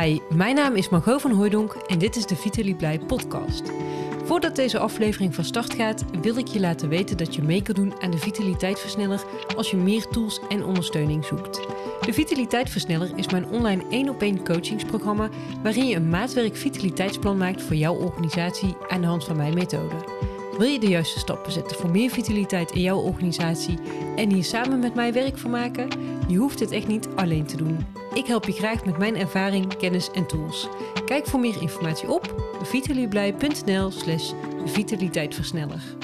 Hi, mijn naam is Margot van Hooijdonk en dit is de Vitaly Blij podcast. Voordat deze aflevering van start gaat, wil ik je laten weten dat je mee kan doen aan de Vitaliteitversneller als je meer tools en ondersteuning zoekt. De Vitaliteitversneller is mijn online 1 op 1 coachingsprogramma waarin je een maatwerk vitaliteitsplan maakt voor jouw organisatie aan de hand van mijn methode. Wil je de juiste stappen zetten voor meer vitaliteit in jouw organisatie en hier samen met mij werk van maken? Je hoeft het echt niet alleen te doen. Ik help je graag met mijn ervaring, kennis en tools. Kijk voor meer informatie op vitalieblij.nl slash vitaliteitversneller.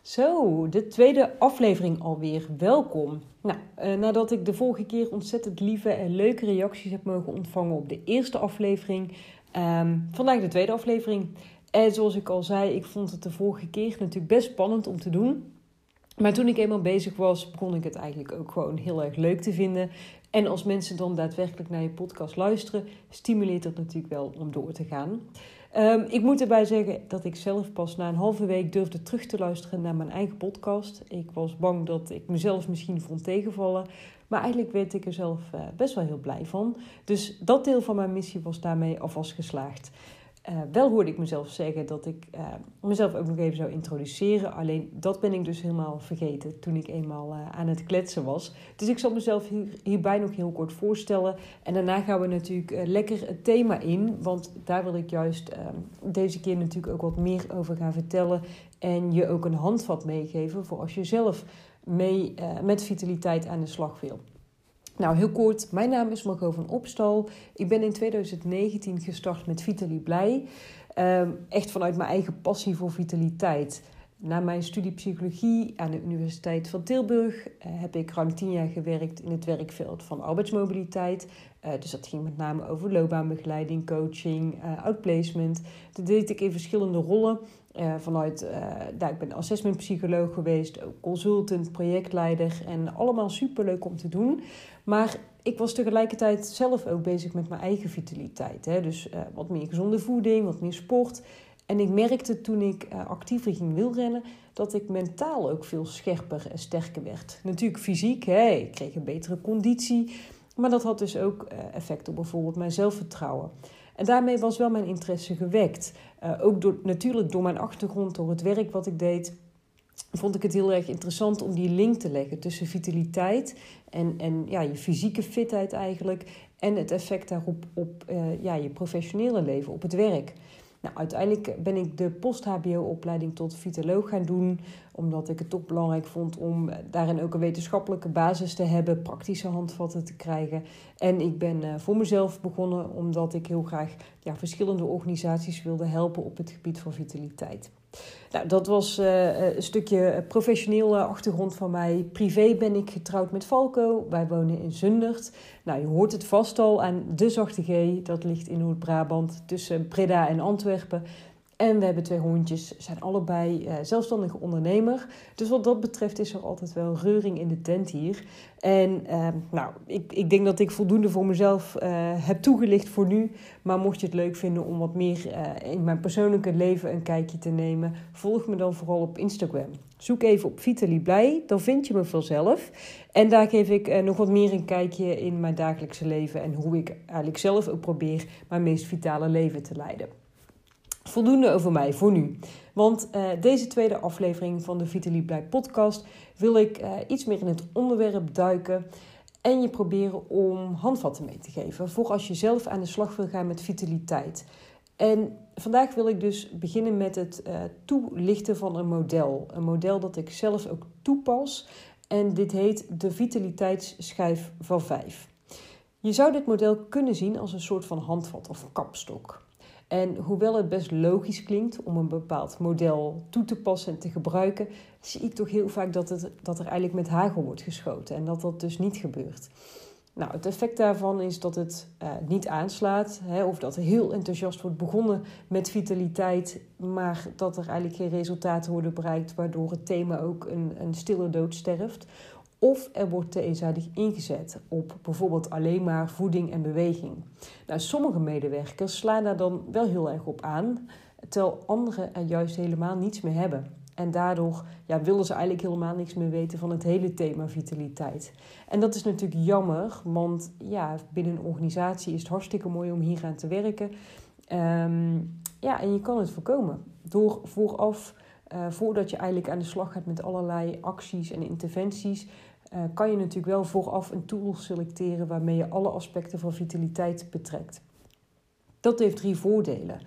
Zo, de tweede aflevering alweer. Welkom. Nou, eh, nadat ik de vorige keer ontzettend lieve en leuke reacties heb mogen ontvangen op de eerste aflevering, ehm, vandaag de tweede aflevering. En zoals ik al zei, ik vond het de vorige keer natuurlijk best spannend om te doen. Maar toen ik eenmaal bezig was, begon ik het eigenlijk ook gewoon heel erg leuk te vinden. En als mensen dan daadwerkelijk naar je podcast luisteren, stimuleert dat natuurlijk wel om door te gaan. Um, ik moet erbij zeggen dat ik zelf pas na een halve week durfde terug te luisteren naar mijn eigen podcast. Ik was bang dat ik mezelf misschien vond tegenvallen. Maar eigenlijk werd ik er zelf uh, best wel heel blij van. Dus dat deel van mijn missie was daarmee alvast geslaagd. Uh, wel hoorde ik mezelf zeggen dat ik uh, mezelf ook nog even zou introduceren. Alleen dat ben ik dus helemaal vergeten toen ik eenmaal uh, aan het kletsen was. Dus ik zal mezelf hier, hierbij nog heel kort voorstellen. En daarna gaan we natuurlijk lekker het thema in. Want daar wil ik juist deze keer natuurlijk ook wat meer over gaan vertellen. En je ook een handvat meegeven voor als je zelf mee met vitaliteit aan de slag wil. Nou, heel kort. Mijn naam is Margot van Opstal. Ik ben in 2019 gestart met Vitaly Blij. Um, echt vanuit mijn eigen passie voor vitaliteit. Na mijn studie psychologie aan de Universiteit van Tilburg uh, heb ik ruim tien jaar gewerkt in het werkveld van arbeidsmobiliteit. Uh, dus dat ging met name over loopbaanbegeleiding, coaching, uh, outplacement. Dat deed ik in verschillende rollen. Vanuit, nou, ik ben assessmentpsycholoog geweest, consultant, projectleider en allemaal superleuk om te doen. Maar ik was tegelijkertijd zelf ook bezig met mijn eigen vitaliteit. Hè? Dus uh, wat meer gezonde voeding, wat meer sport. En ik merkte toen ik uh, actiever ging wielrennen, dat ik mentaal ook veel scherper en sterker werd. Natuurlijk fysiek, hè? ik kreeg een betere conditie. Maar dat had dus ook uh, effect op bijvoorbeeld mijn zelfvertrouwen. En daarmee was wel mijn interesse gewekt. ook door, natuurlijk door mijn achtergrond, door het werk wat ik deed vond ik het heel erg interessant om die link te leggen tussen vitaliteit en, en ja, je fysieke fitheid eigenlijk en het effect daarop op uh, ja, je professionele leven, op het werk. Nou, uiteindelijk ben ik de post-HBO-opleiding tot vitaloog gaan doen, omdat ik het toch belangrijk vond om daarin ook een wetenschappelijke basis te hebben, praktische handvatten te krijgen. En ik ben uh, voor mezelf begonnen omdat ik heel graag ja, verschillende organisaties wilde helpen op het gebied van vitaliteit. Nou, dat was uh, een stukje professionele achtergrond van mij. Privé ben ik getrouwd met Falco. Wij wonen in Zundert. Nou, je hoort het vast al aan de Zachte G. Dat ligt in Noord-Brabant tussen Breda en Antwerpen. En we hebben twee hondjes, zijn allebei uh, zelfstandige ondernemer. Dus wat dat betreft is er altijd wel reuring in de tent hier. En uh, nou, ik, ik denk dat ik voldoende voor mezelf uh, heb toegelicht voor nu. Maar mocht je het leuk vinden om wat meer uh, in mijn persoonlijke leven een kijkje te nemen, volg me dan vooral op Instagram. Zoek even op Vitaly Blij, dan vind je me vanzelf. En daar geef ik nog wat meer een kijkje in mijn dagelijkse leven en hoe ik eigenlijk zelf ook probeer mijn meest vitale leven te leiden voldoende over mij voor nu. Want uh, deze tweede aflevering van de Vitaly Blij podcast wil ik uh, iets meer in het onderwerp duiken. En je proberen om handvatten mee te geven voor als je zelf aan de slag wil gaan met vitaliteit. En vandaag wil ik dus beginnen met het uh, toelichten van een model. Een model dat ik zelf ook toepas. En dit heet de vitaliteitsschijf van 5. Je zou dit model kunnen zien als een soort van handvat of kapstok. En hoewel het best logisch klinkt om een bepaald model toe te passen en te gebruiken, zie ik toch heel vaak dat, het, dat er eigenlijk met hagel wordt geschoten en dat dat dus niet gebeurt. Nou, het effect daarvan is dat het uh, niet aanslaat, hè, of dat er heel enthousiast wordt begonnen met vitaliteit, maar dat er eigenlijk geen resultaten worden bereikt, waardoor het thema ook een, een stille dood sterft. Of er wordt te eenzijdig ingezet op bijvoorbeeld alleen maar voeding en beweging. Nou, sommige medewerkers slaan daar dan wel heel erg op aan, terwijl anderen er juist helemaal niets mee hebben. En daardoor ja, willen ze eigenlijk helemaal niks meer weten van het hele thema vitaliteit. En dat is natuurlijk jammer, want ja, binnen een organisatie is het hartstikke mooi om hier aan te werken. Ehm, ja, en je kan het voorkomen door vooraf, uh, voordat je eigenlijk aan de slag gaat met allerlei acties en interventies, uh, kan je natuurlijk wel vooraf een tool selecteren waarmee je alle aspecten van vitaliteit betrekt. Dat heeft drie voordelen.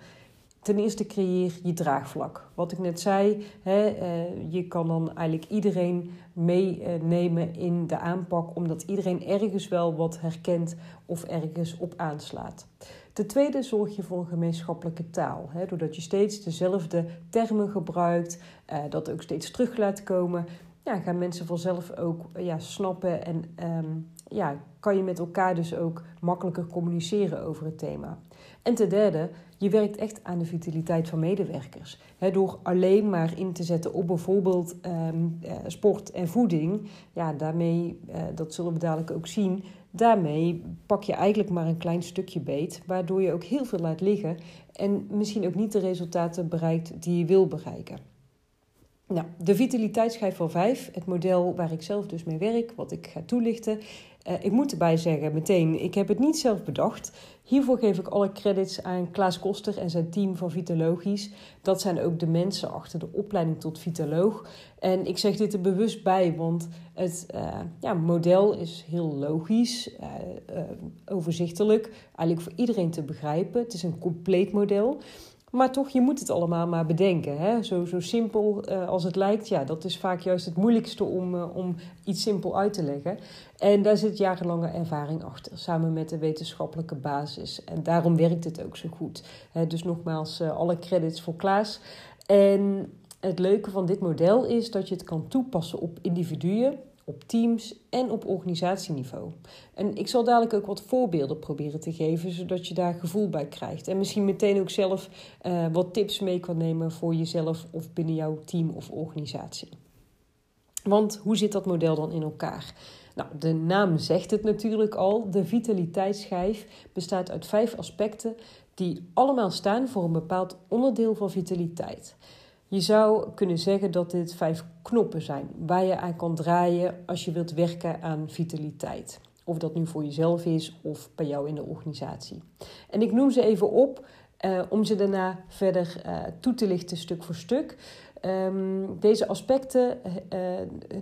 Ten eerste creëer je draagvlak. Wat ik net zei, hè, uh, je kan dan eigenlijk iedereen meenemen in de aanpak, omdat iedereen ergens wel wat herkent of ergens op aanslaat. Ten tweede zorg je voor een gemeenschappelijke taal. Hè, doordat je steeds dezelfde termen gebruikt, uh, dat ook steeds terug laat komen. Ja, gaan mensen vanzelf ook ja, snappen en um, ja, kan je met elkaar dus ook makkelijker communiceren over het thema. En ten derde, je werkt echt aan de vitaliteit van medewerkers. Door alleen maar in te zetten op bijvoorbeeld um, uh, sport en voeding, ja, daarmee, uh, dat zullen we dadelijk ook zien, daarmee pak je eigenlijk maar een klein stukje beet, waardoor je ook heel veel laat liggen en misschien ook niet de resultaten bereikt die je wil bereiken. Nou, de vitaliteitsschijf van 5, het model waar ik zelf dus mee werk, wat ik ga toelichten. Uh, ik moet erbij zeggen, meteen, ik heb het niet zelf bedacht. Hiervoor geef ik alle credits aan Klaas Koster en zijn team van Vitalogisch. Dat zijn ook de mensen achter de opleiding tot Vitaloog. En ik zeg dit er bewust bij, want het uh, ja, model is heel logisch, uh, overzichtelijk, eigenlijk voor iedereen te begrijpen. Het is een compleet model. Maar toch, je moet het allemaal maar bedenken. Hè? Zo, zo simpel uh, als het lijkt, ja, dat is vaak juist het moeilijkste om, uh, om iets simpel uit te leggen. En daar zit jarenlange ervaring achter, samen met de wetenschappelijke basis. En daarom werkt het ook zo goed. Hè? Dus nogmaals, uh, alle credits voor Klaas. En het leuke van dit model is dat je het kan toepassen op individuen op teams en op organisatieniveau. En ik zal dadelijk ook wat voorbeelden proberen te geven, zodat je daar gevoel bij krijgt. En misschien meteen ook zelf uh, wat tips mee kan nemen voor jezelf of binnen jouw team of organisatie. Want hoe zit dat model dan in elkaar? Nou, de naam zegt het natuurlijk al. De vitaliteitsschijf bestaat uit vijf aspecten die allemaal staan voor een bepaald onderdeel van vitaliteit. Je zou kunnen zeggen dat dit vijf knoppen zijn waar je aan kan draaien als je wilt werken aan vitaliteit. Of dat nu voor jezelf is of bij jou in de organisatie. En ik noem ze even op uh, om ze daarna verder uh, toe te lichten stuk voor stuk. Um, deze aspecten uh,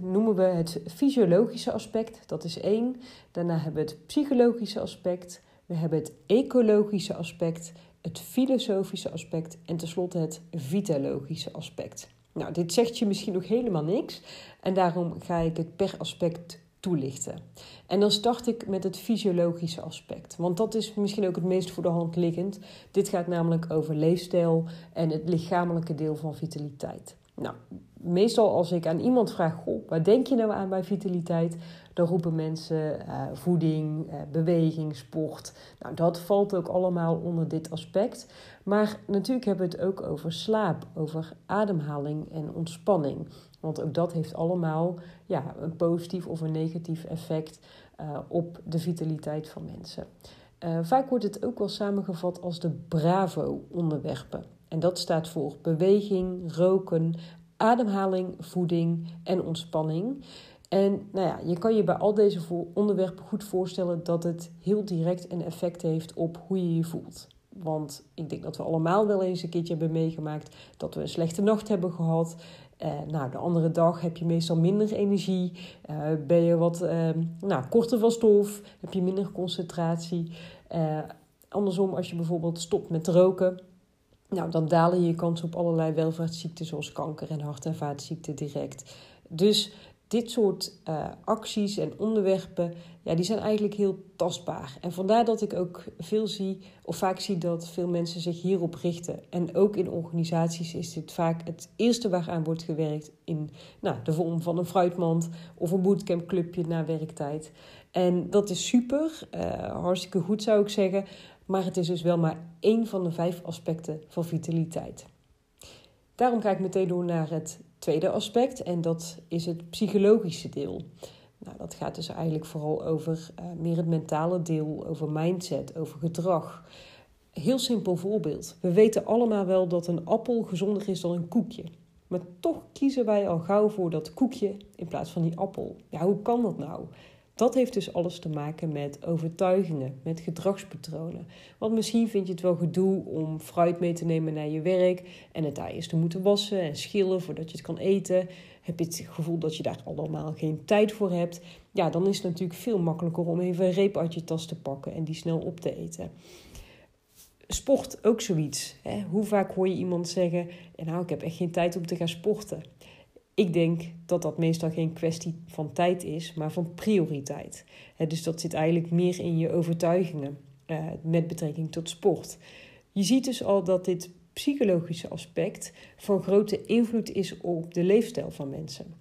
noemen we het fysiologische aspect, dat is één. Daarna hebben we het psychologische aspect, we hebben het ecologische aspect, het filosofische aspect en tenslotte het vitalogische aspect. Nou, dit zegt je misschien nog helemaal niks en daarom ga ik het per aspect toelichten. En dan start ik met het fysiologische aspect, want dat is misschien ook het meest voor de hand liggend. Dit gaat namelijk over leefstijl en het lichamelijke deel van vitaliteit. Nou, meestal als ik aan iemand vraag, goh, denk je nou aan bij vitaliteit? Dan roepen mensen uh, voeding, uh, beweging, sport. Nou, dat valt ook allemaal onder dit aspect. Maar natuurlijk hebben we het ook over slaap, over ademhaling en ontspanning. Want ook dat heeft allemaal ja, een positief of een negatief effect uh, op de vitaliteit van mensen. vaak wordt het ook wel samengevat als de BRAVO-onderwerpen. En dat staat voor beweging, roken, ademhaling, voeding en ontspanning. En nou ja, je kan je bij al deze onderwerpen goed voorstellen dat het heel direct een effect heeft op hoe je je voelt. Want ik denk dat we allemaal wel eens een keertje hebben meegemaakt dat we een slechte nacht hebben gehad. Uh, nou, de andere dag heb je meestal minder energie. Uh, ben je wat uh, nou, korter van stof. Heb je minder concentratie. andersom, als je bijvoorbeeld stopt met roken. Nou, dan dalen je kans op allerlei welvaartsziekten zoals kanker en hart- en vaatziekten direct. Dus dit soort uh, acties en onderwerpen, ja, die zijn eigenlijk heel tastbaar. En vandaar dat ik ook veel zie, of vaak zie dat veel mensen zich hierop richten. En ook in organisaties is dit vaak het eerste waaraan wordt gewerkt in nou, de vorm van een fruitmand of een bootcampclubje na werktijd. En dat is super, uh, hartstikke goed zou ik zeggen. Maar het is dus wel maar één van de vijf aspecten van vitaliteit. Daarom ga ik meteen door naar het tweede aspect en dat is het psychologische deel. Nou, dat gaat dus eigenlijk vooral over uh, meer het mentale deel, over mindset, over gedrag. Heel simpel voorbeeld. We weten allemaal wel dat een appel gezonder is dan een koekje. Maar toch kiezen wij al gauw voor dat koekje in plaats van die appel. Ja, hoe kan dat nou? Dat heeft dus alles te maken met overtuigingen, met gedragspatronen. Want misschien vind je het wel gedoe om fruit mee te nemen naar je werk en het daar eerst te moeten wassen en schillen voordat je het kan eten. Heb je het gevoel dat je daar allemaal geen tijd voor hebt? Ja, dan is het natuurlijk veel makkelijker om even een reep uit je tas te pakken en die snel op te eten. Sport ook zoiets. Hè? Hoe vaak hoor je iemand zeggen: Nou, ik heb echt geen tijd om te gaan sporten. Ik denk dat dat meestal geen kwestie van tijd is, maar van prioriteit. dus dat zit eigenlijk meer in je overtuigingen uh, met betrekking tot sport. Je ziet dus al dat dit psychologische aspect van grote invloed is op de leefstijl van mensen.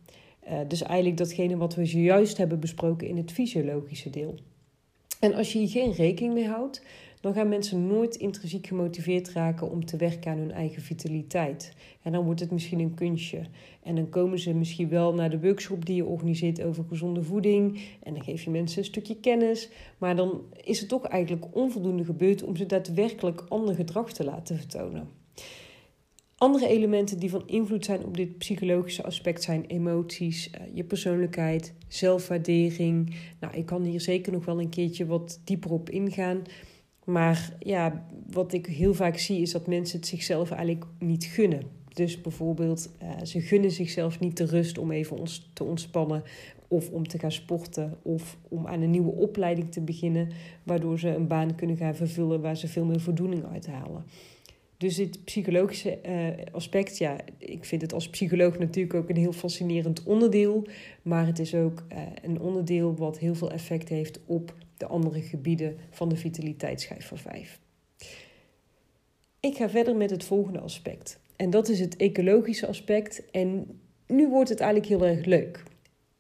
Uh, dus eigenlijk datgene wat we zojuist hebben besproken in het fysiologische deel. En als je hier geen rekening mee houdt, dan gaan mensen nooit intrinsiek gemotiveerd raken om te werken aan hun eigen vitaliteit. En dan wordt het misschien een kunstje. En dan komen ze misschien wel naar de workshop die je organiseert over gezonde voeding. En dan geef je mensen een stukje kennis. Maar dan is het toch eigenlijk onvoldoende gebeurd om ze daadwerkelijk ander gedrag te laten vertonen. Andere elementen die van invloed zijn op dit psychologische aspect zijn emoties, eh, je persoonlijkheid, zelfwaardering. Nou, ik kan hier zeker nog wel een keertje wat dieper op ingaan. Maar ja, wat ik heel vaak zie is dat mensen het zichzelf eigenlijk niet gunnen. Dus bijvoorbeeld, uh, ze gunnen zichzelf niet de rust om even ons te ontspannen of om te gaan sporten of om aan een nieuwe opleiding te beginnen, waardoor ze een baan kunnen gaan vervullen waar ze veel meer voldoening uit halen. Dus dit psychologische uh, aspect, ja, ik vind het als psycholoog natuurlijk ook een heel fascinerend onderdeel, maar het is ook uh, een onderdeel wat heel veel effect heeft op de andere gebieden van de vitaliteitsschijf van 5. Ik ga verder met het volgende aspect. En dat is het ecologische aspect. En nu wordt het eigenlijk heel erg leuk.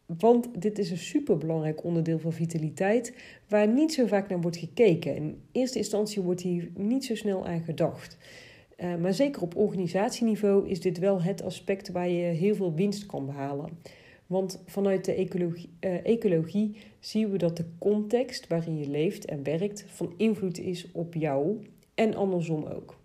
Want dit is een superbelangrijk onderdeel van vitaliteit, waar niet zo vaak naar wordt gekeken. In eerste instantie wordt hier niet zo snel aan gedacht. Uh, maar zeker op organisatieniveau is dit wel het aspect waar je heel veel winst kan behalen. Want vanuit de ecologie, uh, ecologie zien we dat de context waarin je leeft en werkt van invloed is op jou en andersom ook.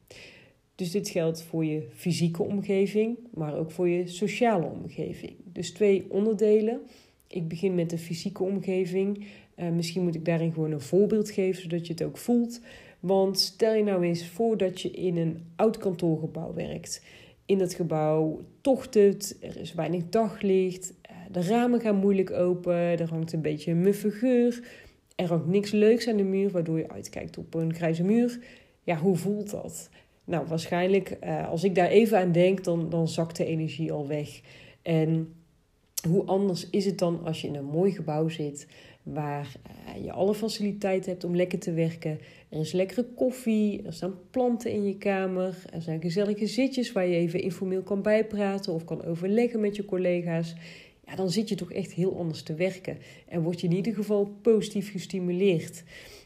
Dus dit geldt voor je fysieke omgeving, maar ook voor je sociale omgeving. Dus twee onderdelen. Ik begin met de fysieke omgeving. Uh, misschien moet ik daarin gewoon een voorbeeld geven, zodat je het ook voelt. Want stel je nou eens voor dat je in een oud kantoorgebouw werkt. In dat gebouw tocht het, er is weinig daglicht, eh, de ramen gaan moeilijk open, er hangt een beetje een muffe geur. Er hangt niks leuks aan de muur, waardoor je uitkijkt op een grijze muur. Ja, hoe voelt dat? Nou, waarschijnlijk, eh, als ik daar even aan denk, dan, dan zakt de energie al weg. En hoe anders is het dan als je in een mooi gebouw zit, waar uh, je alle faciliteiten hebt om lekker te werken. Er is lekkere koffie, er staan planten in je kamer, er zijn gezellige zitjes waar je even informeel kan bijpraten of kan overleggen met je collega's. Ja, dan zit je toch echt heel anders te werken en word je in ieder geval positief gestimuleerd.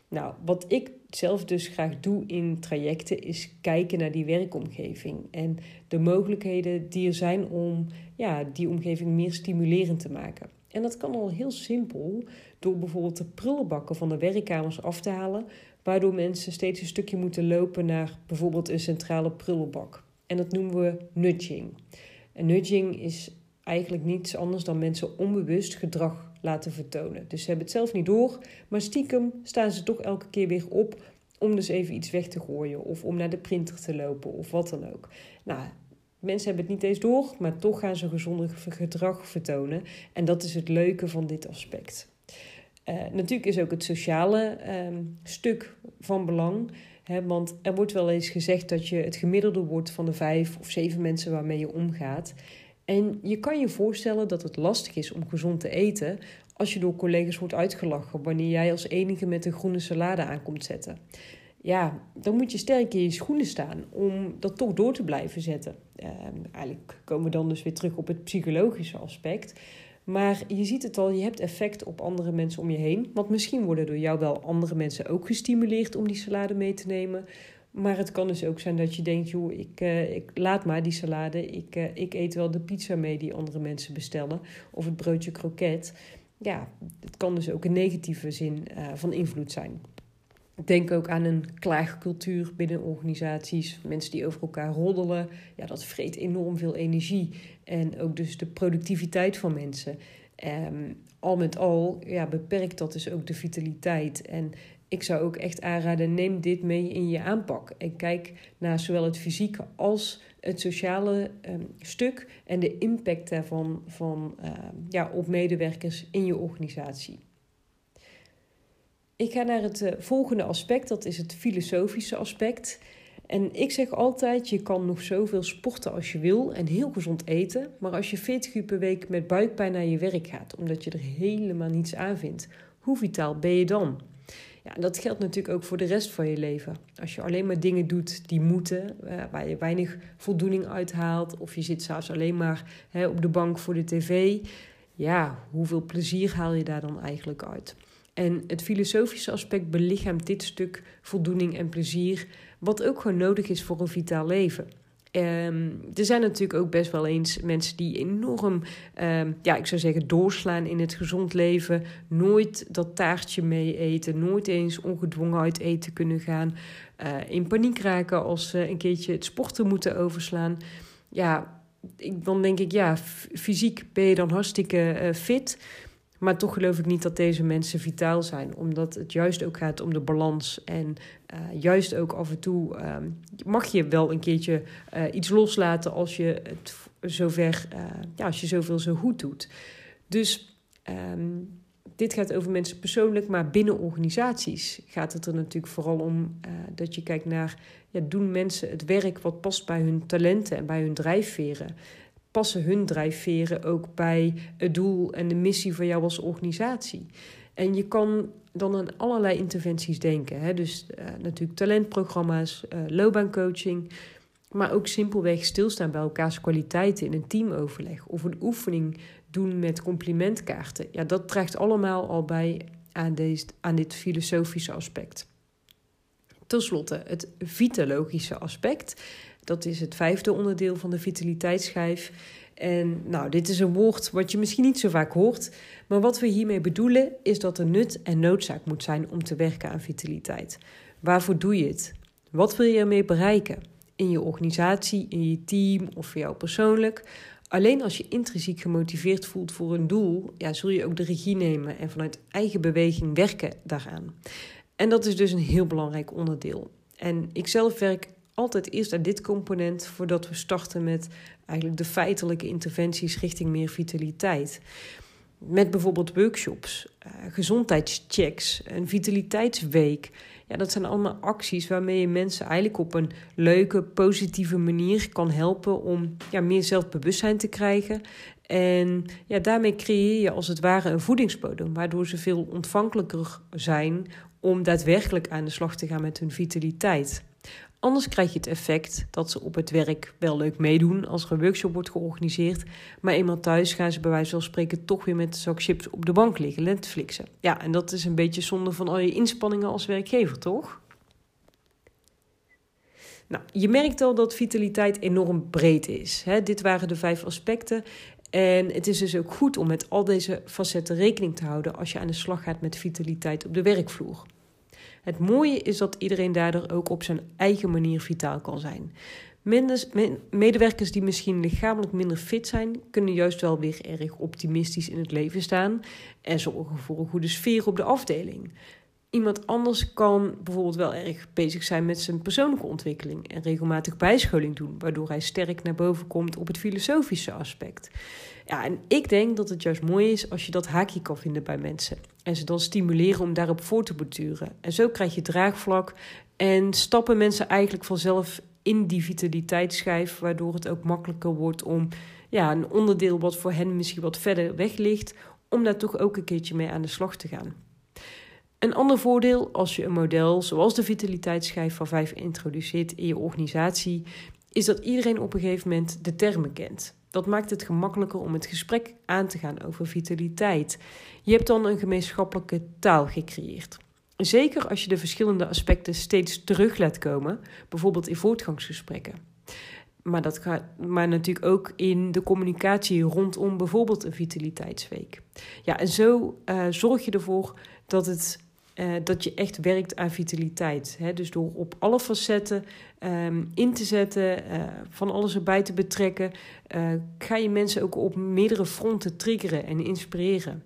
Nou, wat ik zelf dus graag doe in trajecten is kijken naar die werkomgeving en de mogelijkheden die er zijn om ja, die omgeving meer stimulerend te maken. En dat kan al heel simpel door bijvoorbeeld de prullenbakken van de werkkamers af te halen, waardoor mensen steeds een stukje moeten lopen naar bijvoorbeeld een centrale prullenbak. En dat noemen we nudging. En nudging is eigenlijk niets anders dan mensen onbewust gedrag laten vertonen. Dus ze hebben het zelf niet door, maar stiekem staan ze toch elke keer weer op om dus even iets weg te gooien of om naar de printer te lopen of wat dan ook. Nou, mensen hebben het niet eens door, maar toch gaan ze gezonder gedrag vertonen. En dat is het leuke van dit aspect. Uh, natuurlijk is ook het sociale uh, stuk van belang. Hè, want er wordt wel eens gezegd dat je het gemiddelde wordt van de vijf of zeven mensen waarmee je omgaat. En je kan je voorstellen dat het lastig is om gezond te eten als je door collega's wordt uitgelachen wanneer jij als enige met een groene salade aankomt zetten. Ja, dan moet je sterk in je schoenen staan om dat toch door te blijven zetten. Uh, eigenlijk komen we dan dus weer terug op het psychologische aspect. Maar je ziet het al, je hebt effect op andere mensen om je heen. Want misschien worden door jou wel andere mensen ook gestimuleerd om die salade mee te nemen. Maar het kan dus ook zijn dat je denkt, joh, ik, uh, ik laat maar die salade. Ik, uh, ik eet wel de pizza mee die andere mensen bestellen. Of het broodje kroket. Ja, het kan dus ook een negatieve zin uh, van invloed zijn. Denk ook aan een klaagcultuur binnen organisaties. Mensen die over elkaar roddelen. Ja, dat vreet enorm veel energie. En ook dus de productiviteit van mensen. Um, al met al ja, beperkt dat dus ook de vitaliteit. En ik zou ook echt aanraden, neem dit mee in je aanpak. En kijk naar zowel het fysieke als het sociale um, stuk en de impact daarvan van, uh, ja, op medewerkers in je organisatie. Ik ga naar het uh, volgende aspect, dat is het filosofische aspect. En ik zeg altijd, je kan nog zoveel sporten als je wil en heel gezond eten. Maar als je 40 uur per week met buikpijn naar je werk gaat, omdat je er helemaal niets aan vindt, hoe vitaal ben je dan? Ja, dat geldt natuurlijk ook voor de rest van je leven. Als je alleen maar dingen doet die moeten, uh, waar je weinig voldoening uithaalt, of je zit zelfs alleen maar hè, op de bank voor de tv, ja, hoeveel plezier haal je daar dan eigenlijk uit? En het filosofische aspect belichaamt dit stuk voldoening en plezier, wat ook gewoon nodig is voor een vitaal leven. Um, er zijn natuurlijk ook best wel eens mensen die enorm, um, ja, ik zou zeggen, doorslaan in het gezond leven. Nooit dat taartje mee eten, nooit eens ongedwongen uit eten kunnen gaan. Uh, in paniek raken als ze een keertje het sporten moeten overslaan. Ja, ik, dan denk ik, ja, fysiek ben je dan hartstikke uh, fit. Maar toch geloof ik niet dat deze mensen vitaal zijn, omdat het juist ook gaat om de balans. En uh, juist ook af en toe uh, mag je wel een keertje uh, iets loslaten als je het zover, eh, ja, als je zoveel zo goed doet. Dus um, dit gaat over mensen persoonlijk, maar binnen organisaties gaat het er natuurlijk vooral om dat je kijkt naar, ja, doen mensen het werk wat past bij hun talenten en bij hun drijfveren? Passen hun drijfveren ook bij het doel en de missie van jou als organisatie. En je kan dan aan allerlei interventies denken. Hè? Dus uh, natuurlijk talentprogramma's, uh, loopbaancoaching. Maar ook simpelweg stilstaan bij elkaars kwaliteiten in een teamoverleg. Of een oefening doen met complimentkaarten. Ja, dat draagt allemaal al bij aan, deze, aan dit filosofische aspect. Ten slotte het vitalogische aspect. Dat is het vijfde onderdeel van de vitaliteitsschijf. En nou, dit is een woord wat je misschien niet zo vaak hoort. Maar wat we hiermee bedoelen is dat er nut en noodzaak moet zijn om te werken aan vitaliteit. Waarvoor doe je het? Wat wil je ermee bereiken? In je organisatie, in je team of voor jou persoonlijk? Alleen als je intrinsiek gemotiveerd voelt voor een doel, ja, zul je ook de regie nemen en vanuit eigen beweging werken daaraan. En dat is dus een heel belangrijk onderdeel. En ik zelf werk altijd eerst aan dit component voordat we starten met eigenlijk de feitelijke interventies richting meer vitaliteit. Met bijvoorbeeld workshops, uh, gezondheidschecks, een vitaliteitsweek. Ja, dat zijn allemaal acties waarmee je mensen eigenlijk op een leuke, positieve manier kan helpen om ja, meer zelfbewustzijn te krijgen. En ja, daarmee creëer je als het ware een voedingsbodem, waardoor ze veel ontvankelijker zijn om daadwerkelijk aan de slag te gaan met hun vitaliteit. Anders krijg je het effect dat ze op het werk wel leuk meedoen als er een workshop wordt georganiseerd, maar eenmaal thuis gaan ze bij wijze van spreken toch weer met de zak chips op de bank liggen, Netflixen. Ja, en dat is een beetje zonde van al je inspanningen als werkgever, toch? Nou, je merkt al dat vitaliteit enorm breed is. Hè? Dit waren de vijf aspecten. En het is dus ook goed om met al deze facetten rekening te houden als je aan de slag gaat met vitaliteit op de werkvloer. Het mooie is dat iedereen daardoor ook op zijn eigen manier vitaal kan zijn. Medewerkers die misschien lichamelijk minder fit zijn, kunnen juist wel weer erg optimistisch in het leven staan en zorgen voor een goede sfeer op de afdeling. Iemand anders kan bijvoorbeeld wel erg bezig zijn met zijn persoonlijke ontwikkeling en regelmatig bijscholing doen, waardoor hij sterk naar boven komt op het filosofische aspect. Ja, en ik denk dat het juist mooi is als je dat haakje kan vinden bij mensen en ze dan stimuleren om daarop voor te borduren. En zo krijg je draagvlak en stappen mensen eigenlijk vanzelf in die vitaliteitsschijf, waardoor het ook makkelijker wordt om ja, een onderdeel wat voor hen misschien wat verder weg ligt, om daar toch ook een keertje mee aan de slag te gaan. Een ander voordeel als je een model zoals de vitaliteitsschijf van 5 introduceert in je organisatie, is dat iedereen op een gegeven moment de termen kent. Dat maakt het gemakkelijker om het gesprek aan te gaan over vitaliteit. Je hebt dan een gemeenschappelijke taal gecreëerd. Zeker als je de verschillende aspecten steeds terug laat komen, bijvoorbeeld in voortgangsgesprekken. Maar, dat gaat, maar natuurlijk ook in de communicatie rondom bijvoorbeeld een vitaliteitsweek. Ja, en zo uh, zorg je ervoor dat het uh, dat je echt werkt aan vitaliteit. Hè? Dus door op alle facetten um, in te zetten, uh, van alles erbij te betrekken, uh, ga je mensen ook op meerdere fronten triggeren en inspireren.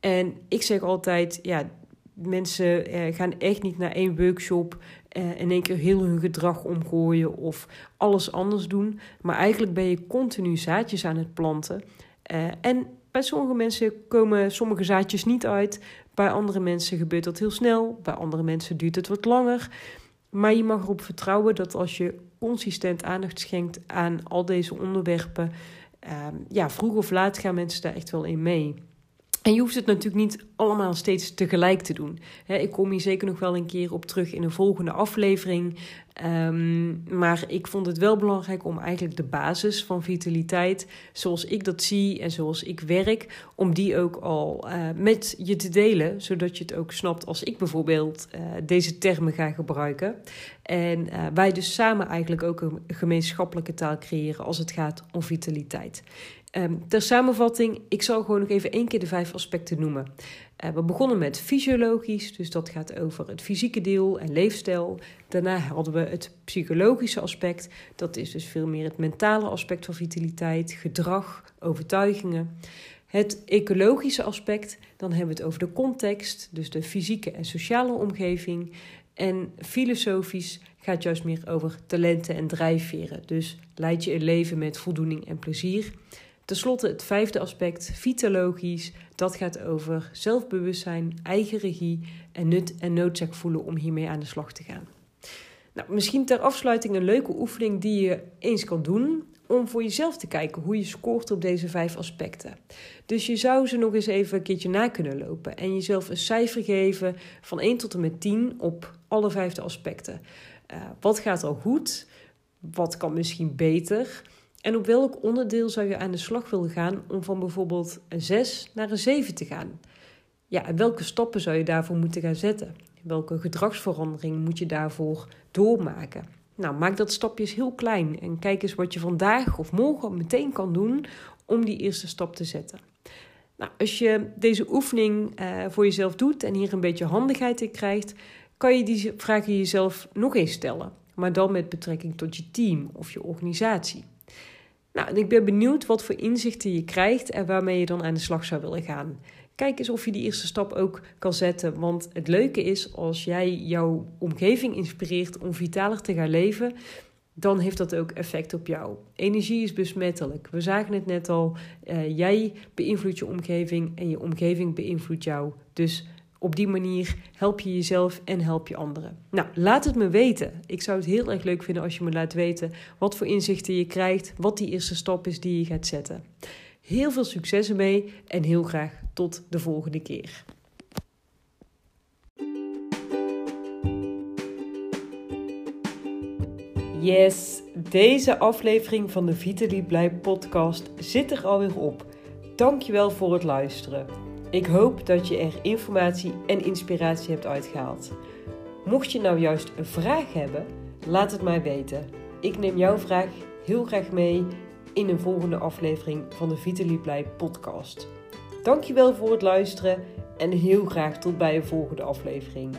En ik zeg altijd, ja, mensen gaan echt niet naar één workshop in één keer heel hun gedrag omgooien of alles anders doen. Maar eigenlijk ben je continu zaadjes aan het planten. en bij sommige mensen komen sommige zaadjes niet uit. Bij andere mensen gebeurt dat heel snel. Bij andere mensen duurt het wat langer. Maar je mag erop vertrouwen dat als je consistent aandacht schenkt aan al deze onderwerpen, ehm, ja, vroeg of laat gaan mensen daar echt wel in mee. En je hoeft het natuurlijk niet allemaal steeds tegelijk te doen. ik kom hier zeker nog wel een keer op terug in een volgende aflevering. Um, maar ik vond het wel belangrijk om eigenlijk de basis van vitaliteit, zoals ik dat zie en zoals ik werk, om die ook al uh, met je te delen, zodat je het ook snapt als ik bijvoorbeeld uh, deze termen ga gebruiken. En uh, wij dus samen eigenlijk ook een gemeenschappelijke taal creëren als het gaat om vitaliteit. Um, ter samenvatting, ik zal gewoon nog even één keer de vijf aspecten noemen. Uh, we begonnen met fysiologisch, dus dat gaat over het fysieke deel en leefstijl. Daarna hadden we het psychologische aspect, dat is dus veel meer het mentale aspect van vitaliteit, gedrag, overtuigingen. Het ecologische aspect, dan hebben we het over de context, dus de fysieke en sociale omgeving. En filosofisch gaat juist meer over talenten en drijfveren. Dus leid je een leven met voldoening en plezier. Ten slotte het vijfde aspect, vitalogisch. Dat gaat over zelfbewustzijn, eigen regie en nut en noodzaak voelen om hiermee aan de slag te gaan. Nou, misschien ter afsluiting een leuke oefening die je eens kan doen om voor jezelf te kijken hoe je scoort op deze vijf aspecten. Dus je zou ze nog eens even een keertje na kunnen lopen en jezelf een cijfer geven van 1 tot en met 10 op alle vijfde aspecten. Uh, wat gaat al goed? Wat kan misschien beter? En op welk onderdeel zou je aan de slag willen gaan om van bijvoorbeeld een 6 naar een 7 te gaan? Ja, en welke stappen zou je daarvoor moeten gaan zetten? Welke gedragsverandering moet je daarvoor doormaken? Nou, maak dat stapjes heel klein en kijk eens wat je vandaag of morgen meteen kan doen om die eerste stap te zetten. Nou, als je deze oefening uh, voor jezelf doet en hier een beetje handigheid in krijgt, kan je die vragen jezelf nog eens stellen, maar dan met betrekking tot je team of je organisatie. Nou, ik ben benieuwd wat voor inzichten je krijgt en waarmee je dan aan de slag zou willen gaan. Kijk eens of je die eerste stap ook kan zetten. Want het leuke is als jij jouw omgeving inspireert om vitaler te gaan leven, dan heeft dat ook effect op jou. Energie is besmettelijk. We zagen het net al. Uh, jij beïnvloedt je omgeving en je omgeving beïnvloedt jou. Dus op die manier help je jezelf en help je anderen. Nou, laat het me weten. Ik zou het heel erg leuk vinden als je me laat weten wat voor inzichten je krijgt, wat die eerste stap is die je gaat zetten. Heel veel succes ermee en heel graag tot de volgende keer. Yes, deze aflevering van de Vitaly Blij podcast zit er alweer op. Dankjewel voor het luisteren. Ik hoop dat je er informatie en inspiratie hebt uitgehaald. Mocht je nou juist een vraag hebben, laat het mij weten. Ik neem jouw vraag heel graag mee in een volgende aflevering van de Vitaly Blij podcast. Dankjewel voor het luisteren en heel graag tot bij een volgende aflevering.